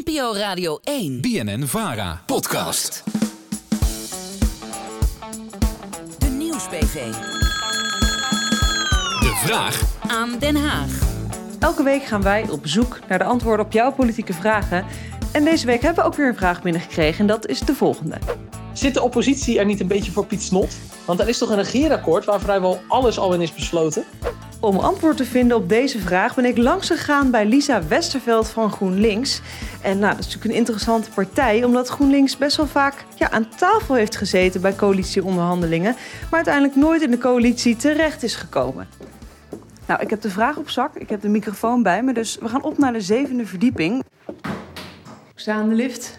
NPO Radio 1. BNN Vara. Podcast. De Nieuws-PV. De vraag Aan Den Haag. Elke week gaan wij op zoek naar de antwoorden op jouw politieke vragen. En deze week hebben we ook weer een vraag binnengekregen en dat is de volgende. Zit de oppositie er niet een beetje voor Piet Snot? Want er is toch een regeerakkoord waar vrijwel alles al in is besloten? Om antwoord te vinden op deze vraag ben ik langs gegaan bij Lisa Westerveld van GroenLinks. En nou, dat is natuurlijk een interessante partij, omdat GroenLinks best wel vaak ja, aan tafel heeft gezeten bij coalitieonderhandelingen, maar uiteindelijk nooit in de coalitie terecht is gekomen. Nou, ik heb de vraag op zak, ik heb de microfoon bij me, dus we gaan op naar de zevende verdieping. Ik sta aan de lift.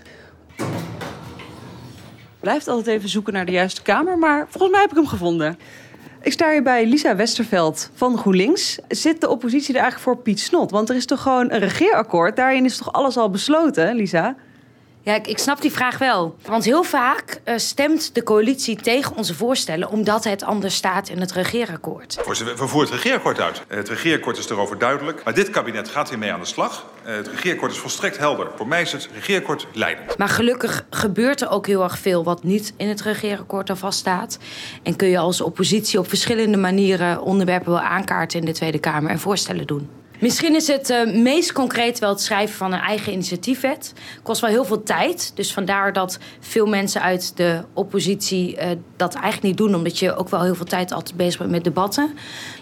Blijft altijd even zoeken naar de juiste kamer, maar volgens mij heb ik hem gevonden. Ik sta hier bij Lisa Westerveld van GroenLinks. Zit de oppositie er eigenlijk voor Piet Snot? Want er is toch gewoon een regeerakkoord? Daarin is toch alles al besloten, Lisa? Ja, ik, ik snap die vraag wel. Want heel vaak eh, stemt de coalitie tegen onze voorstellen... omdat het anders staat in het regeerakkoord. Voorzitter, we voeren het regeerakkoord uit. Eh, Het regeerakkoord is erover duidelijk. Maar dit kabinet gaat hiermee aan de slag. Eh, Het regeerakkoord is volstrekt helder. Voor mij is het regeerakkoord leidend. Maar gelukkig gebeurt er ook heel erg veel... wat niet in het regeerakkoord al vaststaat. En kun je als oppositie op verschillende manieren... onderwerpen wel aankaarten in de Tweede Kamer en voorstellen doen. Misschien is het eh, meest concreet wel het schrijven van een eigen initiatiefwet. Kost wel heel veel tijd. Dus vandaar dat veel mensen uit de oppositie eh, dat eigenlijk niet doen. Omdat je ook wel heel veel tijd altijd bezig bent met debatten.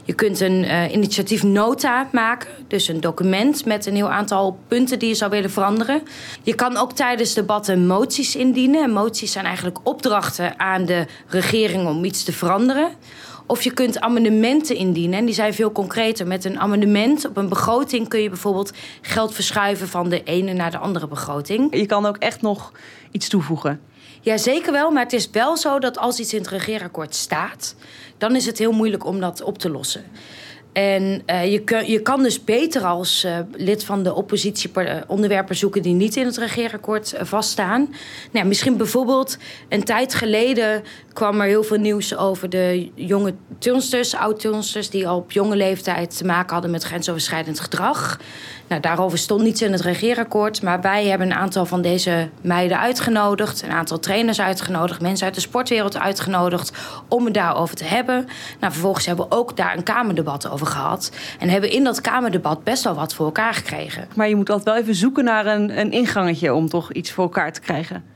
Je kunt een eh, initiatiefnota maken. Dus een document met een heel aantal punten die je zou willen veranderen. Je kan ook tijdens debatten moties indienen. En moties zijn eigenlijk opdrachten aan de regering om iets te veranderen. Of je kunt amendementen indienen. En die zijn veel concreter. Met een amendement op een begroting kun je bijvoorbeeld geld verschuiven van de ene naar de andere begroting. Je kan ook echt nog iets toevoegen. Ja, zeker wel. Maar het is wel zo dat als iets in het regeerakkoord staat, dan is het heel moeilijk om dat op te lossen. En eh, je, kun, je kan dus beter als eh, lid van de oppositie eh, onderwerpen zoeken die niet in het regeerakkoord eh, vaststaan. Nou, ja, misschien bijvoorbeeld een tijd geleden kwam er heel veel nieuws over de jonge turnsters, oud-turnsters, die al op jonge leeftijd te maken hadden met grensoverschrijdend gedrag. Nou, daarover stond niets in het regeerakkoord, maar wij hebben een aantal van deze meiden uitgenodigd, een aantal trainers uitgenodigd, mensen uit de sportwereld uitgenodigd om het daarover te hebben. Nou, vervolgens hebben we ook daar een kamerdebat over gehad en hebben in dat kamerdebat best wel wat voor elkaar gekregen. Maar je moet altijd wel even zoeken naar een, een ingangetje om toch iets voor elkaar te krijgen.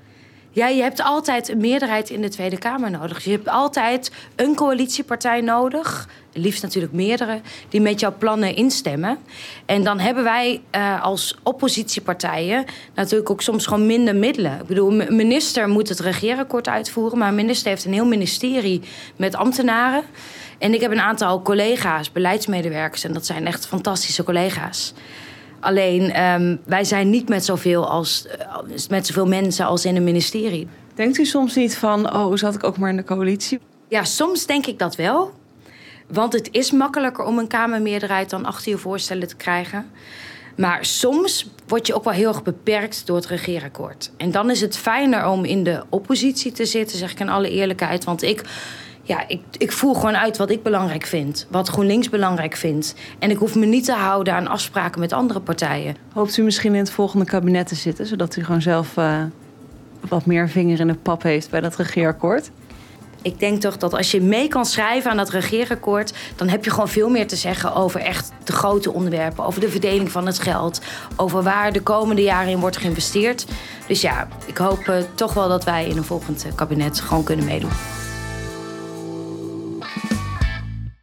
Ja, je hebt altijd een meerderheid in de Tweede Kamer nodig. Je hebt altijd een coalitiepartij nodig, liefst natuurlijk meerdere, die met jouw plannen instemmen. En dan hebben wij eh, als oppositiepartijen natuurlijk ook soms gewoon minder middelen. Ik bedoel, een minister moet het regeerakkoord uitvoeren, maar een minister heeft een heel ministerie met ambtenaren. En ik heb een aantal collega's, beleidsmedewerkers, en dat zijn echt fantastische collega's. Alleen ehm, wij zijn niet met zoveel, als, eh, met zoveel mensen als in een ministerie. Denkt u soms niet van, oh, zat ik ook maar in de coalitie? Ja, soms denk ik dat wel. Want het is makkelijker om een Kamermeerderheid dan achter je voorstellen te krijgen. Maar soms word je ook wel heel erg beperkt door het regeerakkoord. En dan is het fijner om in de oppositie te zitten, zeg ik in alle eerlijkheid. Want ik, ja, ik, ik voer gewoon uit wat ik belangrijk vind. Wat GroenLinks belangrijk vindt. En ik hoef me niet te houden aan afspraken met andere partijen. Hoopt u misschien in het volgende kabinet te zitten, zodat u gewoon zelf eh, wat meer vinger in de pap heeft bij dat regeerakkoord? Ik denk toch dat als je mee kan schrijven aan dat regeerakkoord, dan heb je gewoon veel meer te zeggen over echt de grote onderwerpen, over de verdeling van het geld, over waar de komende jaren in wordt geïnvesteerd. Dus ja, ik hoop eh, toch wel dat wij in een volgend eh, kabinet gewoon kunnen meedoen.